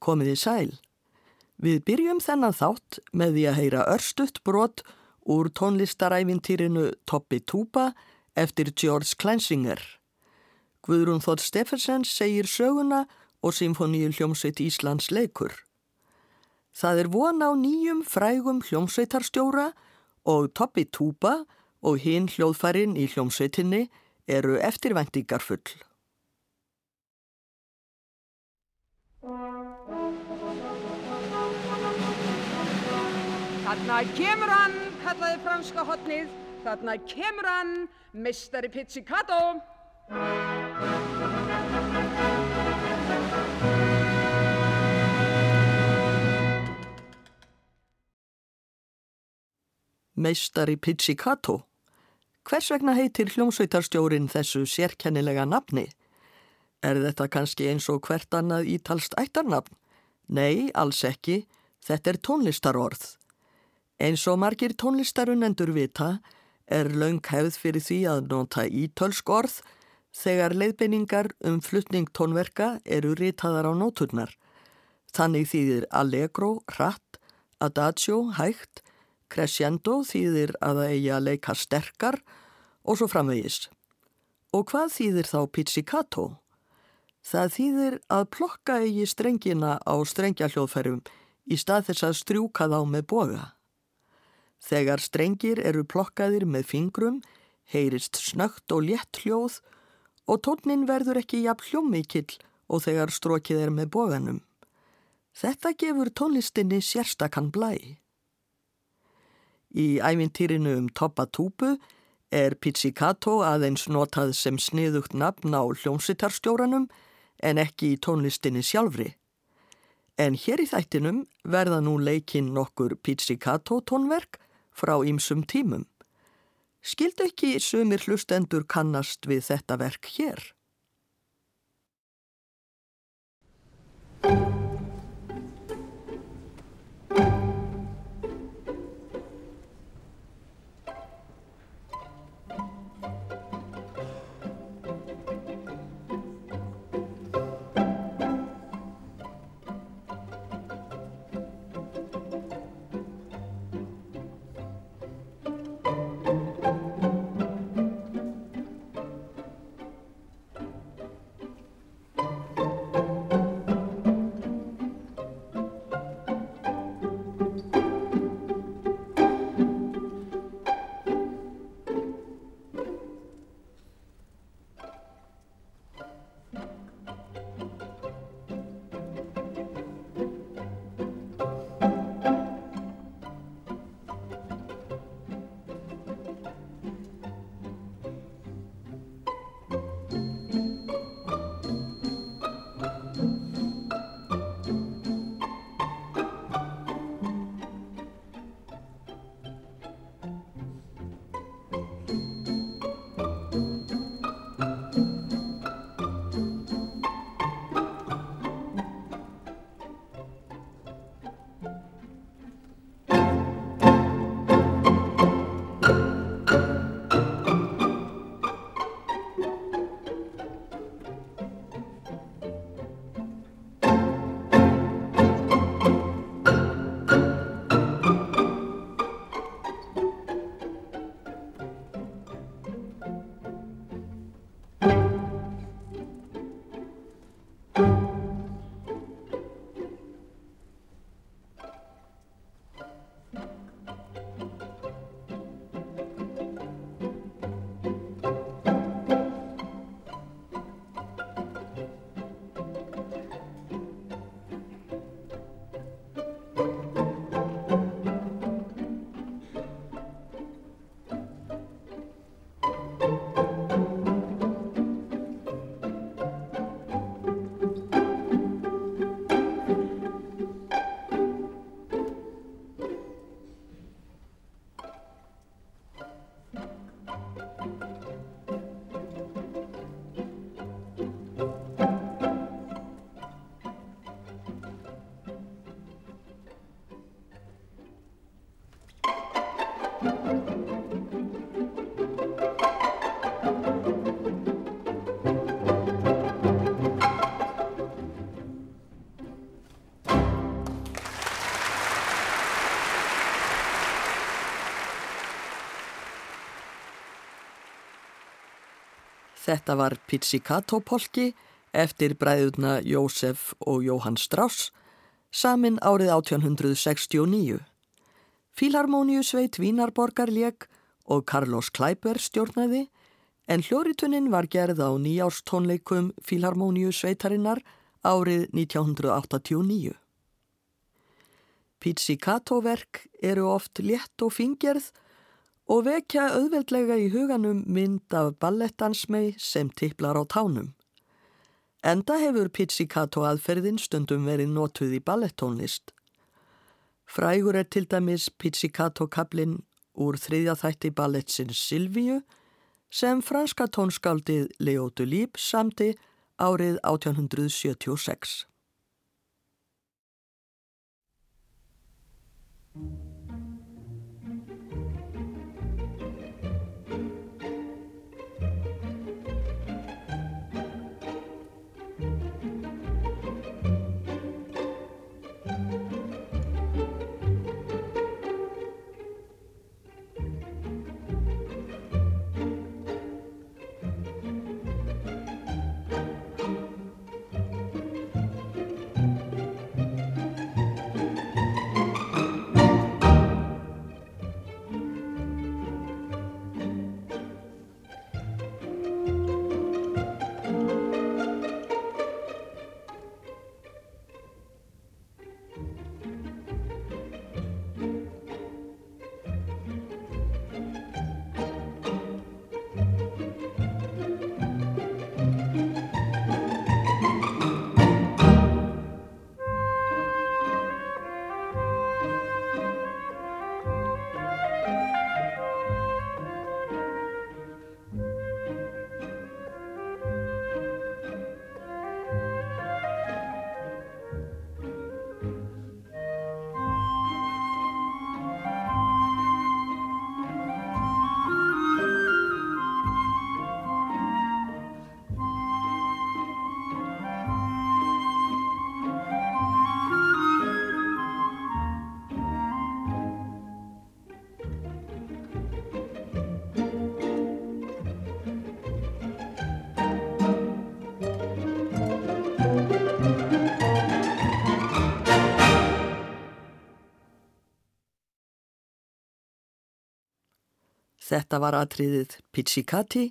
Komið í sæl. Við byrjum þennan þátt með því að heyra örstutt brot úr tónlistaræfintýrinu Toppi Tuba eftir George Kleinsinger. Guðrún Þótt Steffensen segir söguna og Symfoníu hljómsveit Íslands leikur. Það er von á nýjum frægum hljómsveitarstjóra og Toppi Tuba og hinn hljóðfærin í hljómsveitinni eru eftirvæntingar Þarna kemur hann, kallaði franska hotnið. Þarna kemur hann, mistari pizzicato. Meistari Pizzicato. Hvers vegna heitir hljómsveitarstjórin þessu sérkennilega nafni? Er þetta kannski eins og hvert annað ítalst ættarnafn? Nei, alls ekki. Þetta er tónlistarorð. Eins og margir tónlistarunendur vita er laung hefð fyrir því að nota ítölsk orð þegar leiðbeiningar um flutning tónverka eru ritaðar á nóturnar. Þannig þýðir allegro, hratt, adagio, hægt, crescendo þýðir að það eigi að leika sterkar og svo framvegis. Og hvað þýðir þá pizzicato? Það þýðir að plokka eigi strengina á strengjahljóðferðum í stað þess að strjúka þá með boga. Þegar strengir eru plokkaðir með fingrum, heyrist snögt og létt hljóð og tónin verður ekki jafn hljómmikill og þegar strókið er með boganum. Þetta gefur tónlistinni sérstakann blæ. Í ævintýrinu um Toppa Túpu er pizzicato aðeins notað sem sniðugt nafn á hljómsittarstjóranum en ekki í tónlistinni sjálfri. En hér í þættinum verða nú leikinn nokkur pizzicato tónverk frá ýmsum tímum. Skildu ekki sumir hlustendur kannast við þetta verk hér? Þetta var Pizzicato polki eftir bræðuna Jósef og Jóhann Strauss, samin árið 1869. Fílharmoníu sveit Vínarborgar lék og Carlos Kleiber stjórnaði, en hljóritunnin var gerð á nýjárstónleikum Fílharmoníu sveitarinnar árið 1989. Pizzicato-verk eru oft létt og fingerð og vekja auðveldlega í huganum mynd af ballettansmei sem tipplar á tánum. Enda hefur pizzicato aðferðin stundum verið notuð í ballettónlist. Frægur er til dæmis pizzicato kaplinn úr þriðja þætti balletsins Silvíu sem franska tónskáldið Leo Dulip samti árið 1876. Þetta var atriðið Pizzicati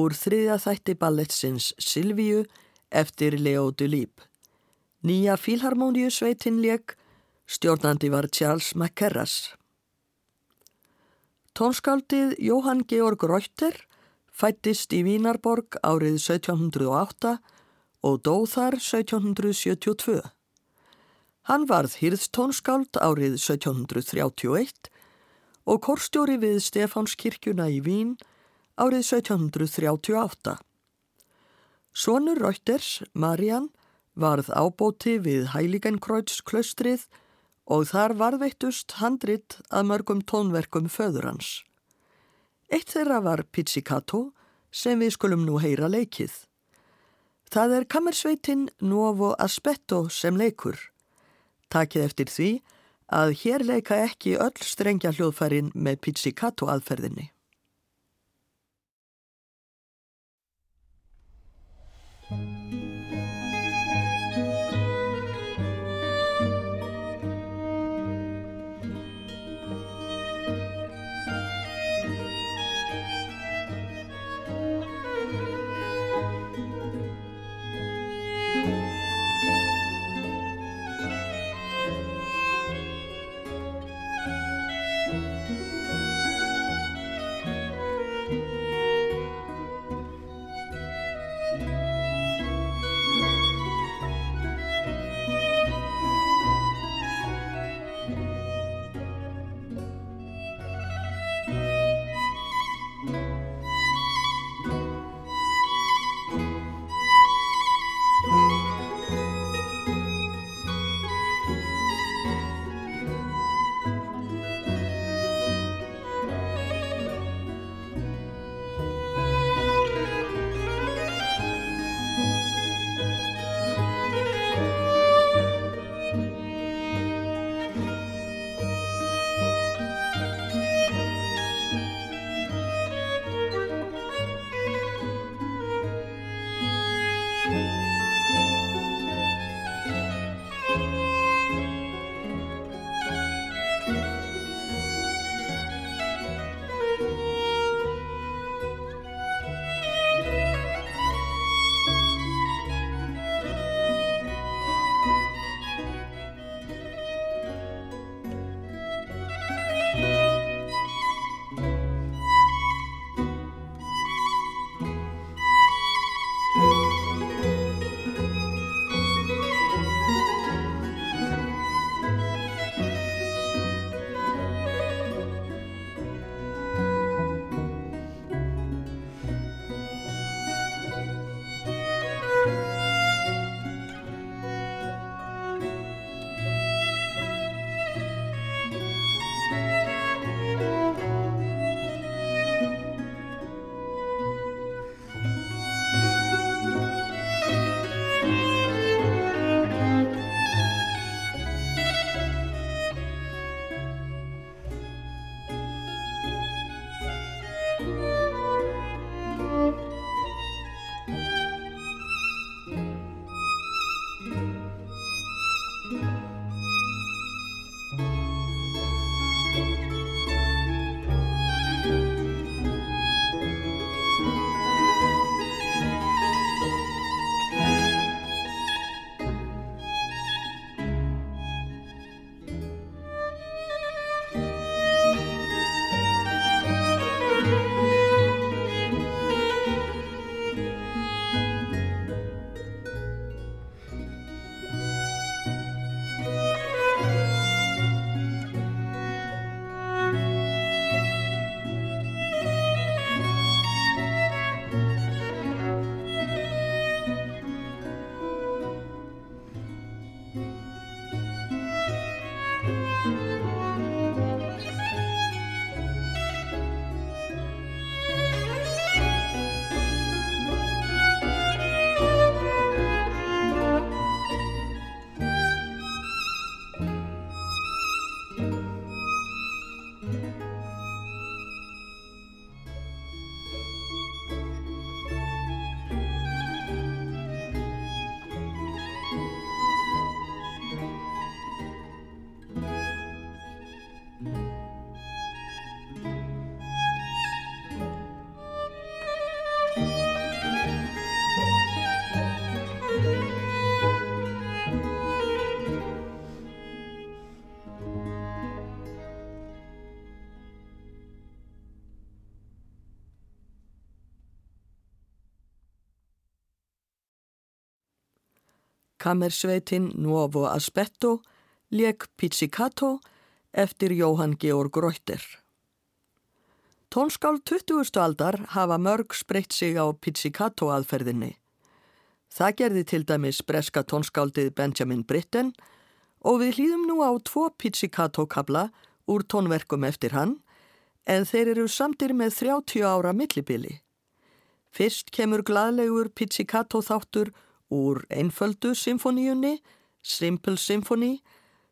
úr þriðja þætti balletsins Silvíu eftir Leo Dulip. Nýja fílharmoníu sveitin leik, stjórnandi var Charles McCarras. Tónskáldið Jóhann Georg Reuter fættist í Vínarborg árið 1708 og dóð þar 1772. Hann varð hýrðstónskáld árið 1731 og korstjóri við Stefánskirkjuna í Vín árið 1738. Sónur Rauters, Marian, varð ábóti við Hæligenkreuz klaustrið og þar varðveittust handrit að mörgum tónverkum föður hans. Eitt þeirra var Pizzicato sem við skulum nú heyra leikið. Það er kammersveitin Nuovo Aspetto sem leikur. Takið eftir því að að hér leika ekki öll strengja hljóðfærin með pizzicato aðferðinni. Thank you. Kammersveitin Nuovo Aspetto leik Pizzicato eftir Jóhann Georg Reuter. Tónskál 20. aldar hafa mörg spreitt sig á Pizzicato aðferðinni. Það gerði til dæmis breska tónskáldið Benjamin Britten og við hlýðum nú á tvo Pizzicato kabla úr tónverkum eftir hann en þeir eru samtir með 30 ára millibili. Fyrst kemur gladlegur Pizzicato þáttur úr einföldu symfoníunni, Simple Symphony,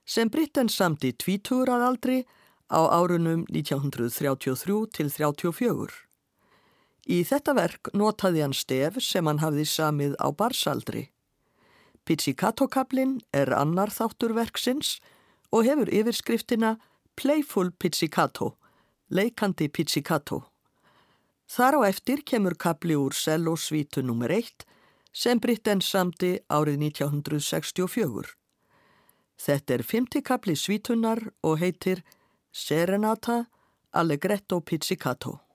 sem Britten samt í tvítugur að aldri á árunum 1933 til 34. Í þetta verk notaði hann stef sem hann hafði samið á barsaldri. Pizzicato-kablin er annar þáttur verksins og hefur yfirskriftina Playful Pizzicato, leikandi Pizzicato. Þar á eftir kemur kabli úr Cello-svítu nr. 1 sem Britten samti árið 1964. Þetta er fymtikabli svítunar og heitir Serenata Allegretto Pizzicato.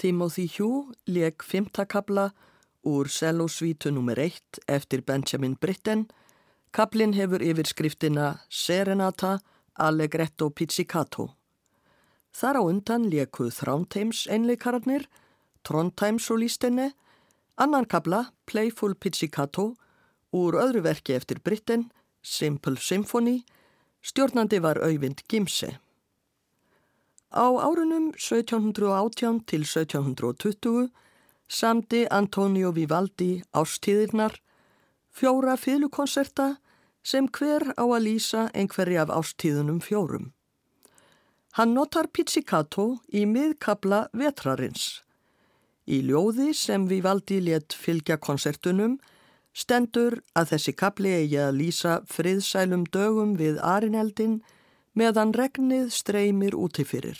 Timothy Hugh leik fymtakabla úr Sellosvítu nr. 1 eftir Benjamin Britten. Kablin hefur yfirskriftina Serenata Allegretto Pizzicato. Þar á undan lekuð Þránteims einleikararnir, Trondheims og lístinni, annan kabla Playful Pizzicato úr öðru verki eftir Britten, Simple Symphony, stjórnandi var Öyvind Gimse. Á árunum 1718 til 1720 samdi Antonio Vivaldi ástíðirnar, fjóra fylgukonserta sem hver á að lýsa einhverji af ástíðunum fjórum. Hann notar pizzicato í miðkabla vetrarins. Í ljóði sem Vivaldi let fylgja konsertunum stendur að þessi kabli eigi að lýsa friðsælum dögum við arineldin meðan regnið streymir útifyrir.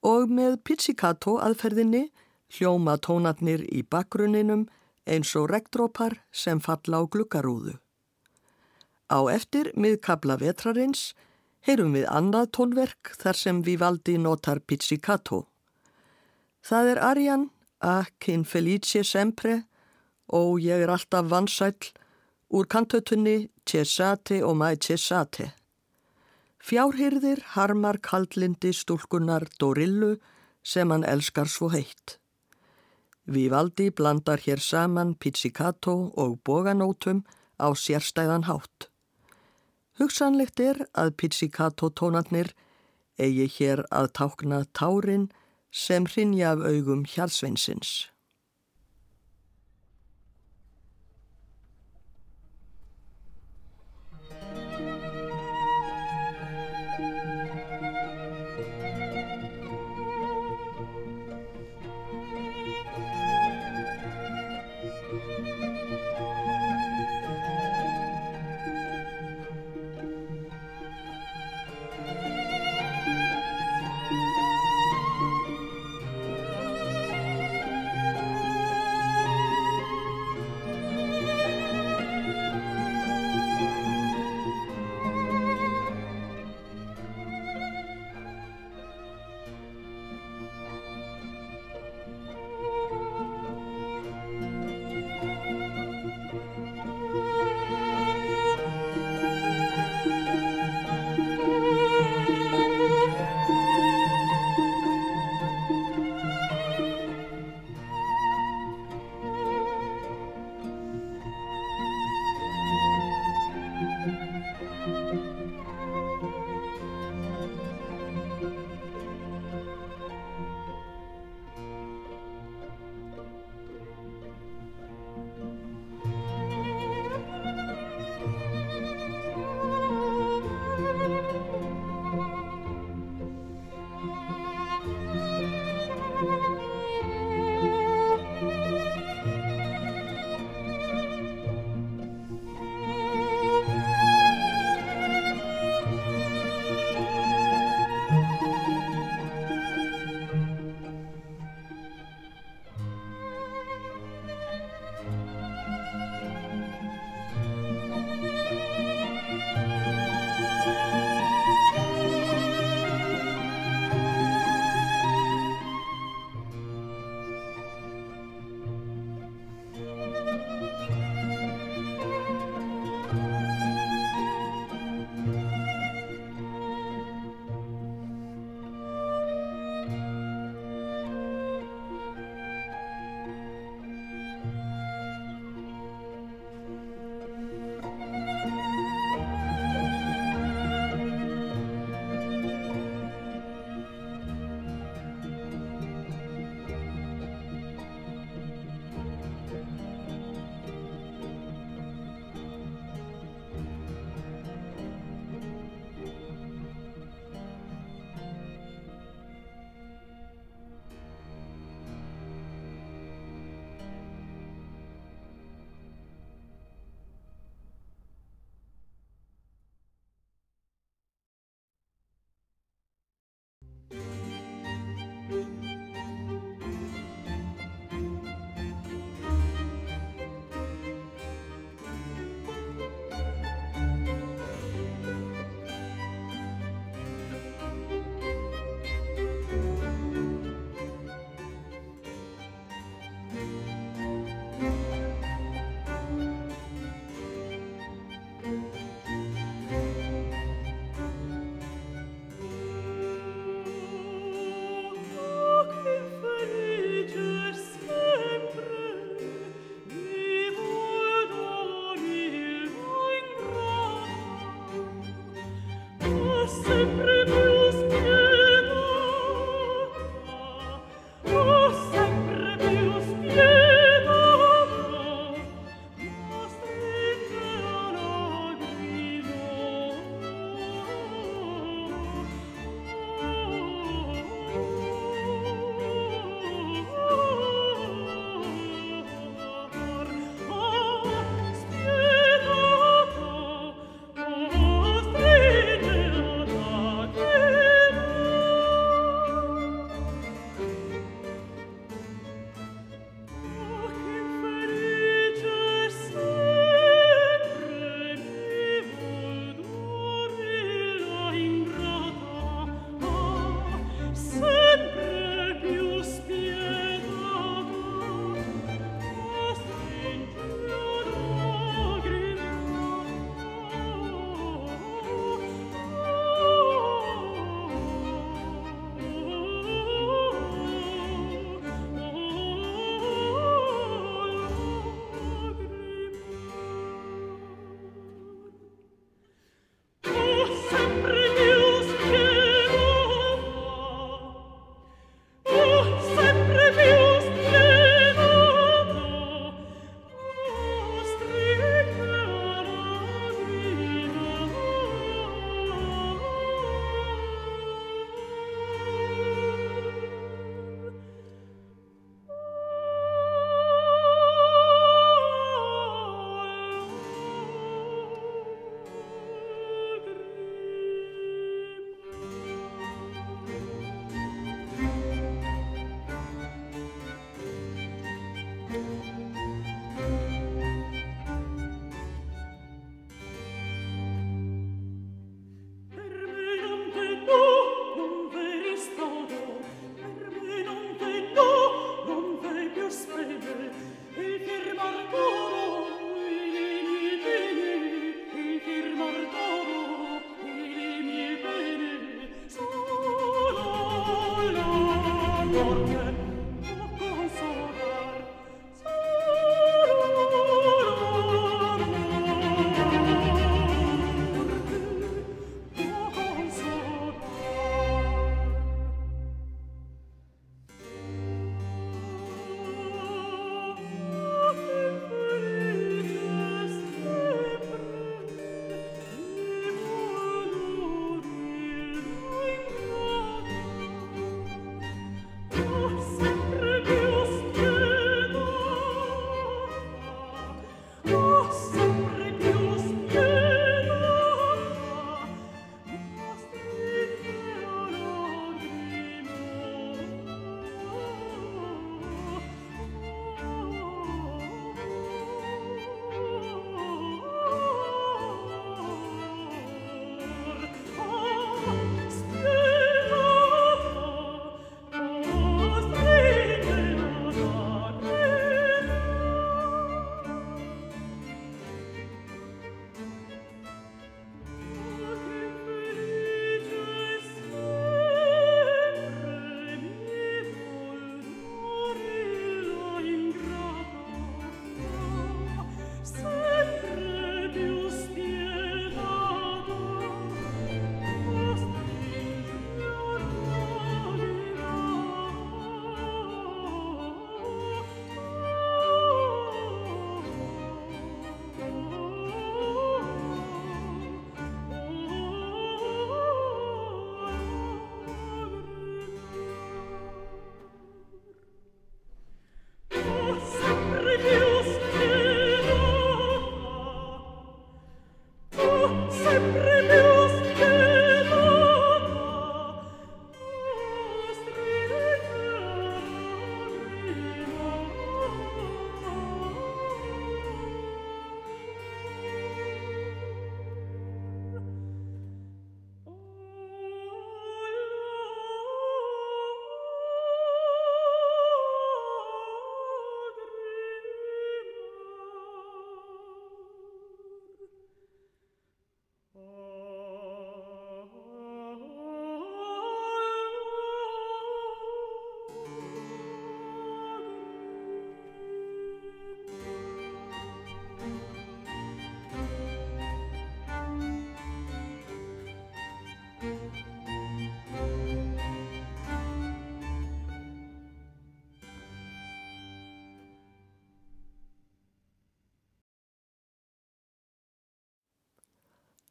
Og með pizzicato aðferðinni hljóma tónatnir í bakgrunninum eins og regndrópar sem falla á gluggarúðu. Á eftir miðkabla vetrarins heyrum við annað tónverk þar sem við valdi notar pizzicato. Það er Arjan, Akin Felice Sempre og ég er alltaf vansæll úr kantötunni Cesate og Mai Cesate. Fjárhyrðir harmar kaldlindi stúlkunar Dorillu sem hann elskar svo heitt. Vivaldi blandar hér saman pizzicato og boganótum á sérstæðan hátt. Hugsanlegt er að pizzicato tónarnir eigi hér að tákna tárin sem hrinja af augum hjalsveinsins.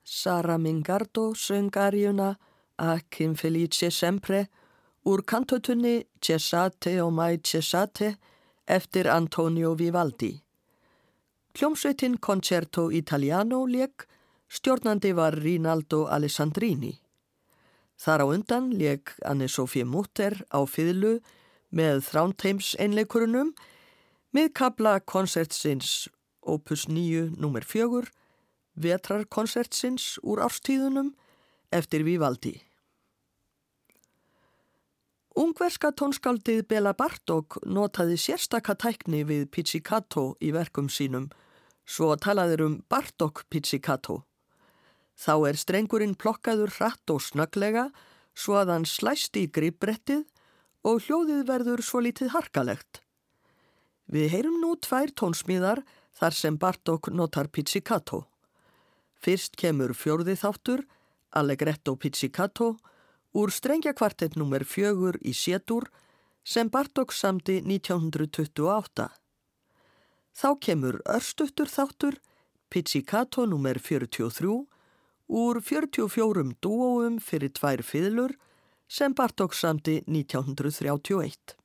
Sara Mingardo söng arjuna A Kim Felice Sempre úr kantotunni Cesate og Mai Cesate eftir Antonio Vivaldi. Hljómsveitin Concerto Italiano leik, stjórnandi var Rinaldo Alessandrini. Þar á undan leik Anne-Sophie Mutter á fyrlu með þránteims einleikurunum með kabla konsertsins opus 9 nr. 4, vetrarkonsertsins úr árstíðunum eftir Vivaldi. Ungverska tónskaldið Bela Bartók notaði sérstaka tækni við pizzicato í verkum sínum, svo talaður um Bartók pizzicato. Þá er strengurinn plokkaður hratt og snöglega svo að hann slæst í gripbrettið og hljóðið verður svo lítið harkalegt. Við heyrum nú tvær tónsmíðar þar sem Bartók notar pizzicato. Fyrst kemur fjórði þáttur, Allegretto pizzicato, úr strengjakvartett nr. 4 í Sétur sem Bartók samdi 1928. Þá kemur örstuttur þáttur, Pizzicato nr. 43, úr 44 dúóum fyrir tvær fiðlur sem Bartók samdi 1931.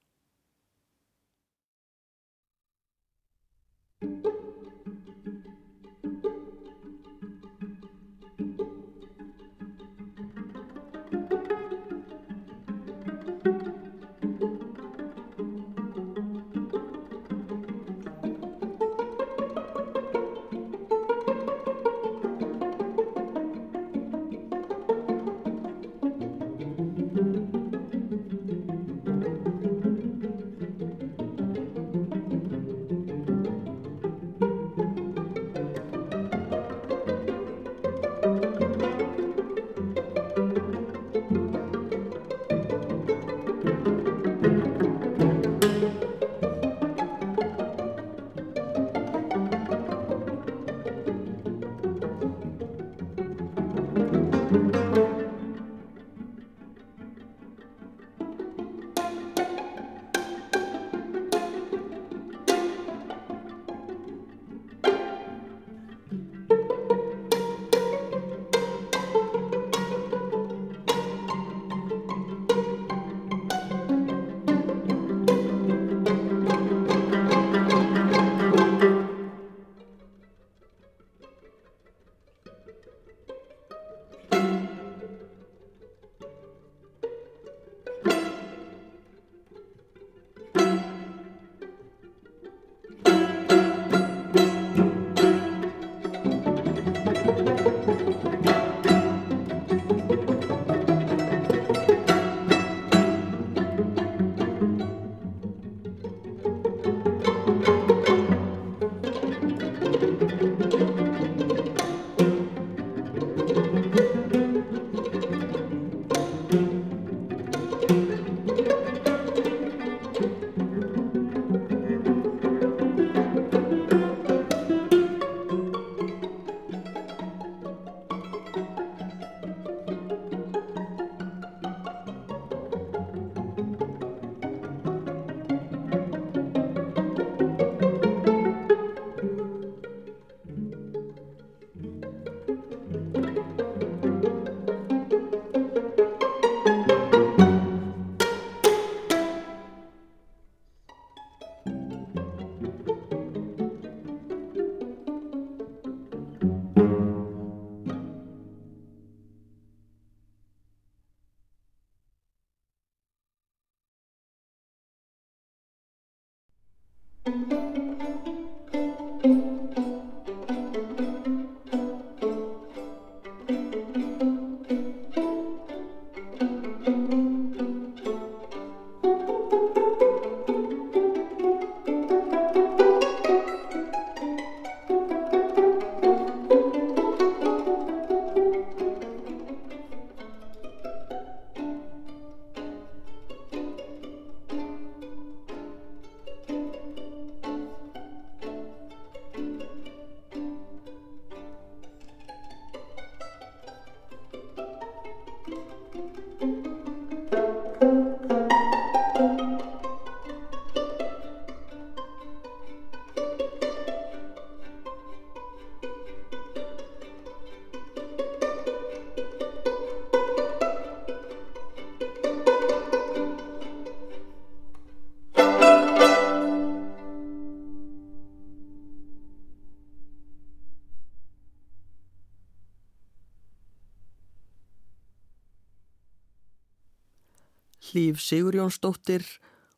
Hlýf Sigurjónsdóttir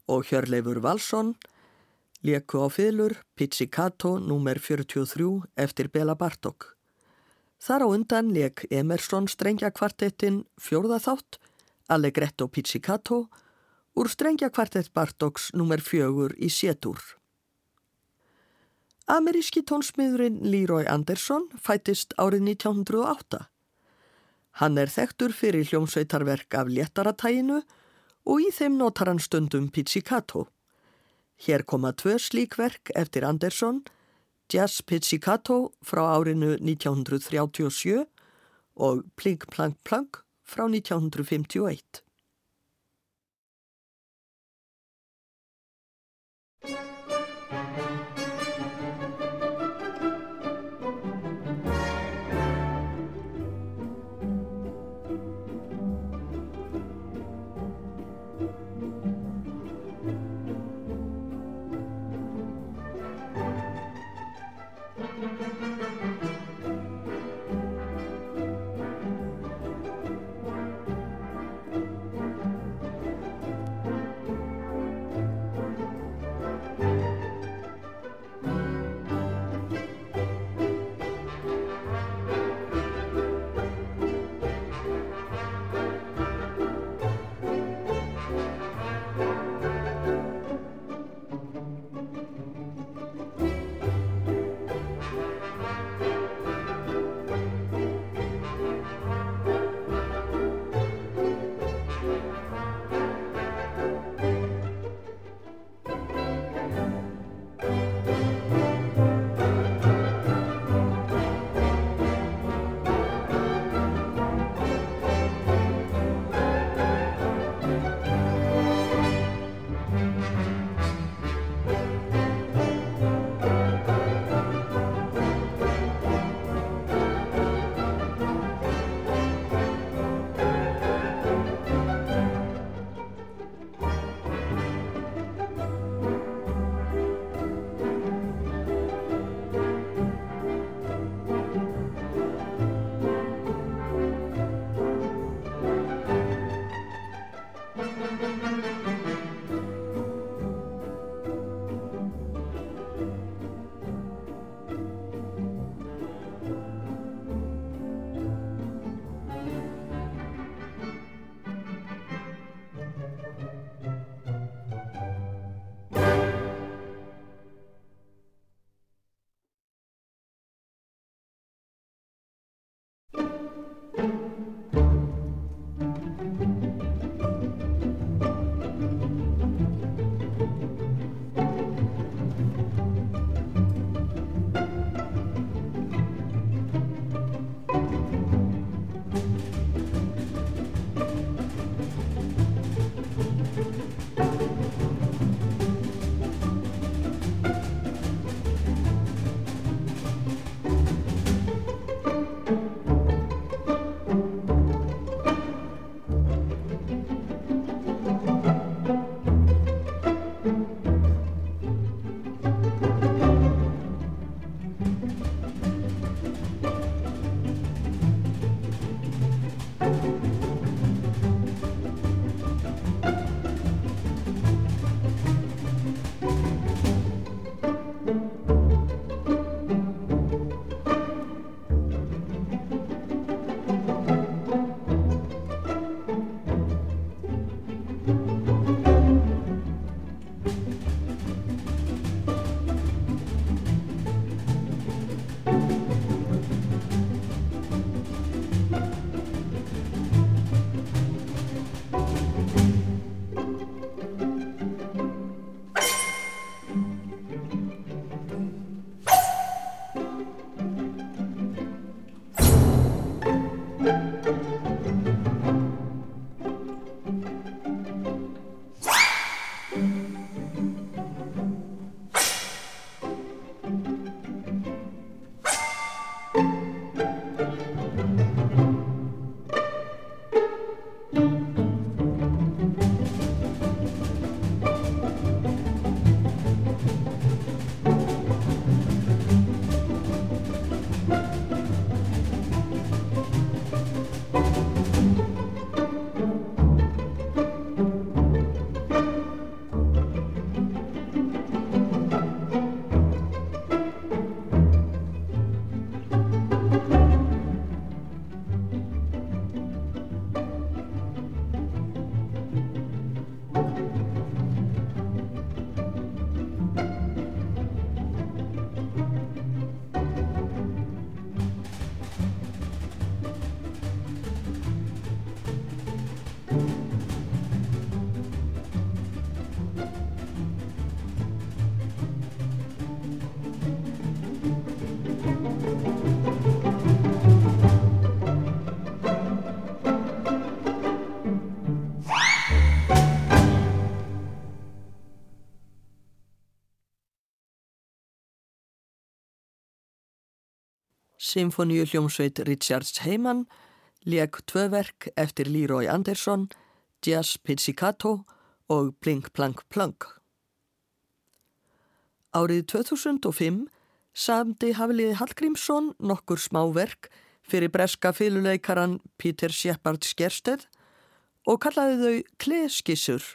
og Hjörleifur Valsson leku á fylur Pizzicato nr. 43 eftir Bela Bartók. Þar á undan leik Emerson strengjakvartettin fjórða þátt Allegretto Pizzicato úr strengjakvartett Bartóks nr. 4 í Sétúr. Ameríski tónsmiðurinn Leroy Anderson fætist árið 1908. Hann er þekktur fyrir hljómsveitarverk af léttaratæginu og í þeim notar hann stundum Pizzicato. Hér koma tvö slíkverk eftir Anderson, Jazz Pizzicato frá árinu 1937 og Plink Plank Plank frá 1951. Symfoníu hljómsveit Richards Heyman leik tvö verk eftir Leroy Anderson, Jazz Pizzicato og Blink Plank Plank. Árið 2005 samdi Hafliði Hallgrímsson nokkur smáverk fyrir breska fyluleikaran Peter Shepard Skersted og kallaði þau Klee-skissur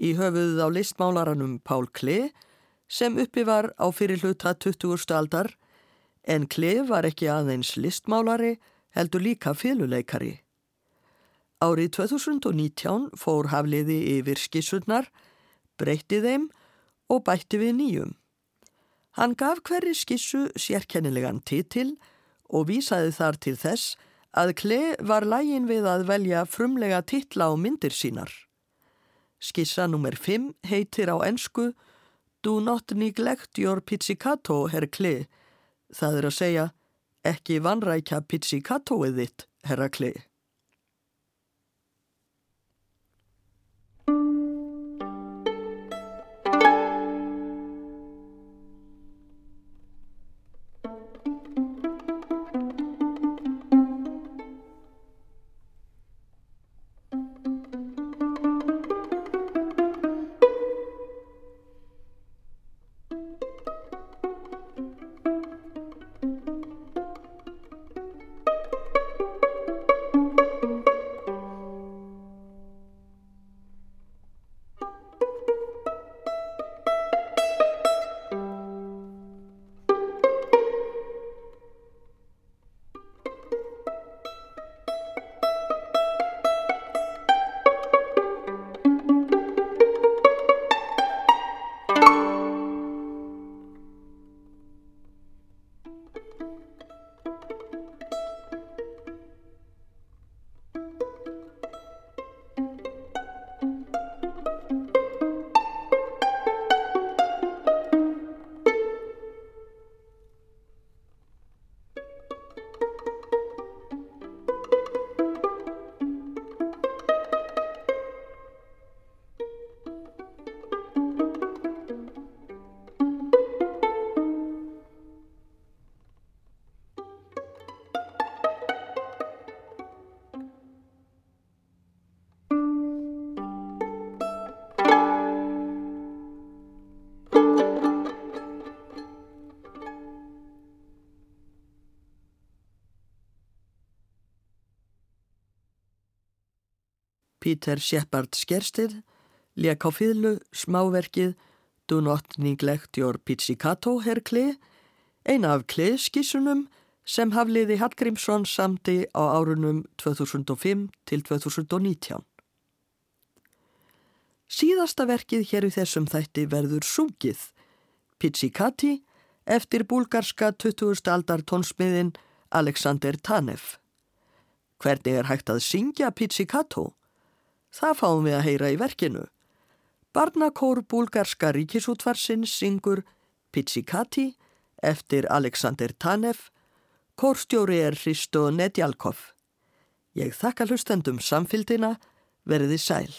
í höfuðuð á listmálaranum Pál Klee sem uppi var á fyrir hluta 20. aldar en Klee var ekki aðeins listmálari heldur líka fyluleikari. Árið 2019 fór Hafliði yfir skissurnar, breytti þeim og bætti við nýjum. Hann gaf hverri skissu sérkennilegan titil og vísaði þar til þess að Klee var lægin við að velja frumlega titla á myndir sínar. Skissa nr. 5 heitir á ensku Do not neglect your pizzicato, herr Klee. Það er að segja, ekki vanrækja pizzicatoið þitt, herra Klee. Peter Shepard Skerstid leik á fýðlu smáverkið Do Not Neglect Your Pizzicato Herr Klee, eina af Klee-skissunum sem Hafliði Hallgrímsson samti á árunum 2005 til 2019. Síðasta verkið hér í þessum þætti verður sungið, Pizzicati, eftir búlgarska 20. aldar tónsmiðin Alexander Tanev. Hvernig er hægt að syngja Pizzicato? Það fáum við að heyra í verkinu. Barnakór búlgarska ríkisútvarsins syngur Pizzicati eftir Alexander Tanev, kórstjóri er Hristo Nedjalkov. Ég þakka hlustendum samfildina, verði sæl.